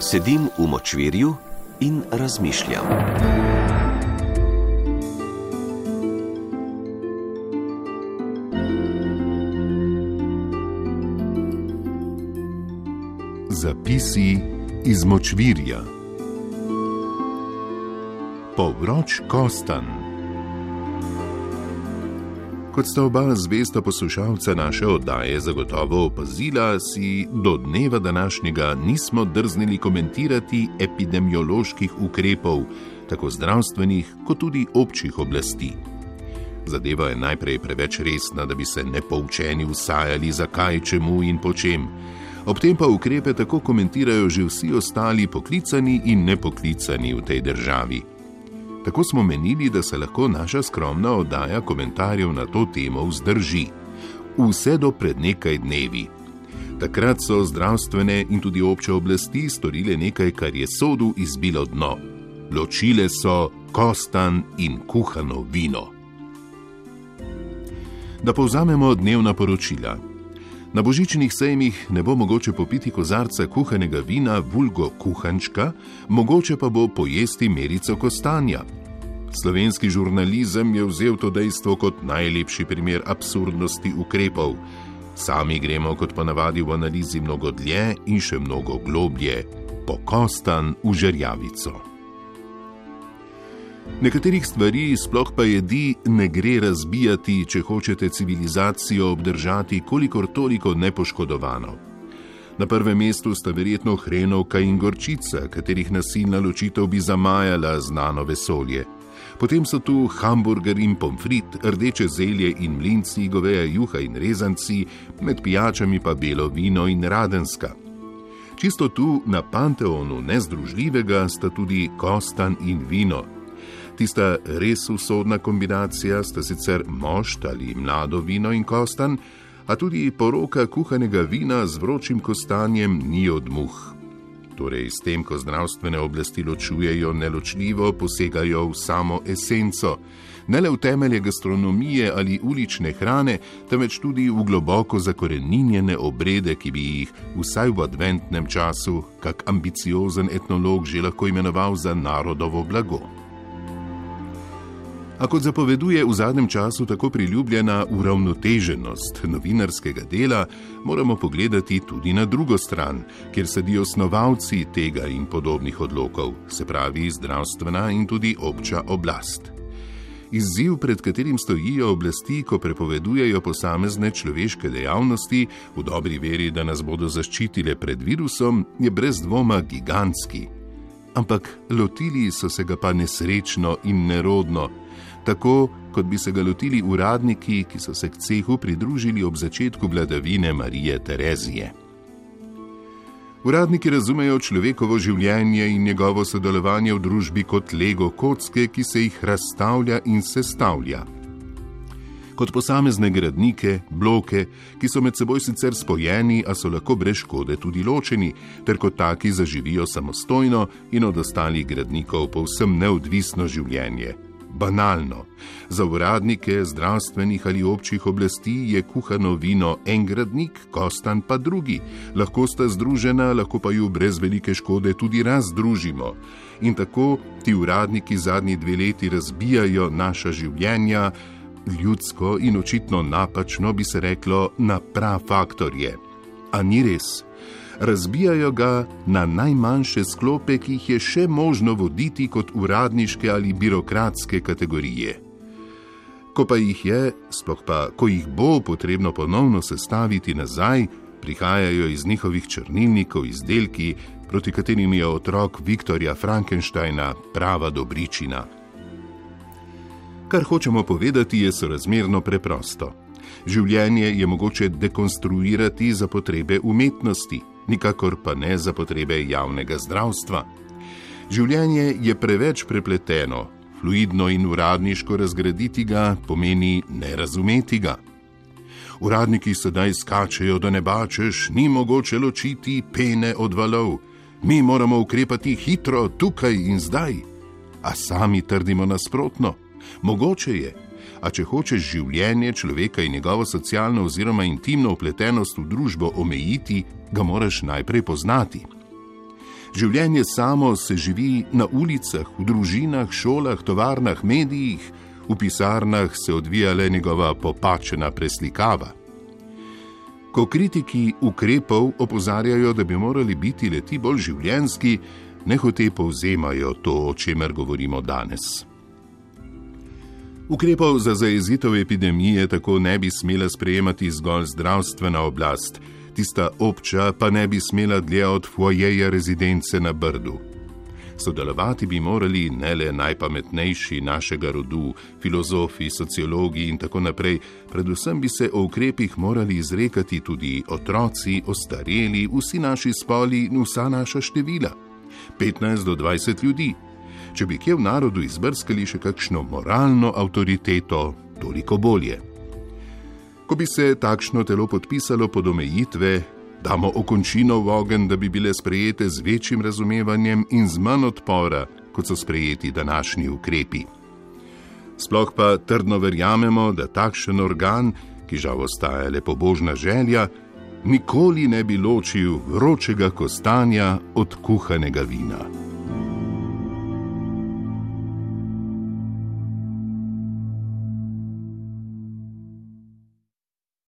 Sedim v močvirju in razmišljam. Zapisi iz močvirja. Povroč Kostan. Kot sta oba zvesta poslušalca naše oddaje zagotovo opazila, si do dneva današnjega nismo drznili komentirati epidemioloških ukrepov, tako zdravstvenih, kot tudi občih oblasti. Zadeva je najprej preveč resna, da bi se nepoučeni usajali, zakaj, čemu in po čem. Ob tem pa ukrepe tako komentirajo že vsi ostali poklicani in nepoklicani v tej državi. Tako smo menili, da se lahko naša skromna oddaja komentarjev na to temo vzdrži. Vse do pred nekaj dnevi. Takrat so zdravstvene in tudi obče oblasti storile nekaj, kar je sodu izbilo dno. Ločile so kostan in kuhano vino. Da povzamemo dnevna poročila. Na božičnih sejmih ne bo mogoče popiti kozarca kuhanega vina, vulgo kuhančka, mogoče pa bo pojesti merico kostanja. Slovenski žurnalizem je vzel to dejstvo kot najlepši primer absurdnosti ukrepov. Sami gremo kot ponavadi v analizi mnogo dlje in še mnogo globlje, pokostan v žerjavico. Nekaterih stvari, sploh pa jedi, ne gre razbijati, če hočete civilizacijo obdržati kolikor toliko nepoškodovano. Na prvem mestu sta verjetno hrenovka in gorčica, katerih nasilna ločitev bi zamajala znano vesolje. Potem so tu hamburger in pomfrit, rdeče zelje in mlinci, goveja juha in rezanci, med pijačami pa belo vino in radenska. Čisto tu na panteonu nezdružljivega sta tudi kostan in vino. Tista res usodna kombinacija sta sicer mošt ali mlado vino in kostan, a tudi poroka kuhanega vina z vročim kostanjem ni od muh. Torej, s tem, ko zdravstvene oblasti ločujejo neločljivo, posegajo v samo esenco, ne le v temelje gastronomije ali ulične hrane, temveč tudi v globoko zakoreninjene obrede, ki bi jih vsaj v adventnem času, kak ambiciozen etnolog že lahko imenoval za narodovo blago. A kot zapoveduje v zadnjem času tako priljubljena uravnoteženost novinarskega dela, moramo pogledati tudi na drugo stran, kjer sedijo snovalci tega in podobnih odlokov, se pravi zdravstvena in tudi obča oblast. Izziv, pred katerim stojijo oblasti, ko prepovedujejo posamezne človeške dejavnosti v dobri veri, da nas bodo zaščitile pred virusom, je brez dvoma gigantski. Ampak lotili so se ga pa nesrečno in nerodno tako kot bi se ga lotili uradniki, ki so se k cehu pridružili ob začetku vladavine Marije Terezije. Uradniki razumejo človekovo življenje in njegovo sodelovanje v družbi kot lego kocke, ki se jih razstavlja in sestavlja. Kot posamezne gradnike, bloke, ki so med seboj sicer spojeni, a so lahko brez škode tudi ločeni, ter kot taki zaživijo samostojno in od ostalih gradnikov povsem neodvisno življenje banalno. Za uradnike zdravstvenih ali občih oblasti je kuhano vino en gradnik, kostan pa drugi. Lahko sta združena, lahko pa ju brez velike škode tudi razdružimo. In tako ti uradniki zadnji dve leti razbijajo naša življenja, ljudsko in očitno napačno bi se reklo, na prav faktorje. A ni res? razbijajo ga na najmanjše sklope, ki jih je še možno voditi kot uradniške ali birokratske kategorije. Ko pa jih je, sploh pa, ko jih bo potrebno ponovno sestaviti nazaj, prihajajo iz njihovih črnilnikov izdelki, proti katerim je otrok Viktorja Frankensteina prava dobričina. Kar hočemo povedati, je sorazmerno preprosto. Življenje je mogoče dekonstruirati za potrebe umetnosti, nikakor pa ne za potrebe javnega zdravstva. Življenje je preveč prepleteno, fluidno in uradniško razgraditi ga pomeni ne razumeti ga. Uradniki sedaj skačejo do neba, češ ni mogoče ločiti pene od valov, mi moramo ukrepati hitro, tukaj in zdaj. A sami trdimo nasprotno. Mogoče je, a če hočeš življenje človeka in njegovo socialno oziroma intimno upletenost v družbo omejiti, ga moraš najprej poznati. Življenje samo se živi na ulicah, v družinah, šolah, tovarnah, medijih, v pisarnah se odvija le njegova popačena preslikava. Ko kritiki ukrepov opozarjajo, da bi morali biti leti bolj življenski, nehote povzemajo to, o čemer govorimo danes. Ukrepov za zajezitev epidemije tako ne bi smela sprejemati zgolj zdravstvena oblast, tista obča pa ne bi smela dlje od fojeja rezidence na Brdu. Sodelovati bi morali ne le najpametnejši našega rodu, filozofi, sociologi in tako naprej, predvsem bi se o ukrepih morali izrekati tudi otroci, ostareli, vsi naši spoli in vsa naša števila. 15 do 20 ljudi. Če bi kje v narodu izbrskali še kakšno moralno avtoriteto, toliko bolje. Ko bi se takšno telo podpisalo pod omejitve, damo okončino v ogen, da bi bile sprejete z večjim razumevanjem in z manj odpora, kot so sprejeti današnji ukrepi. Sploh pa trdno verjamemo, da takšen organ, ki žal ostaja le pobožna želja, nikoli ne bi ločil vročega kostanja od kuhanega vina.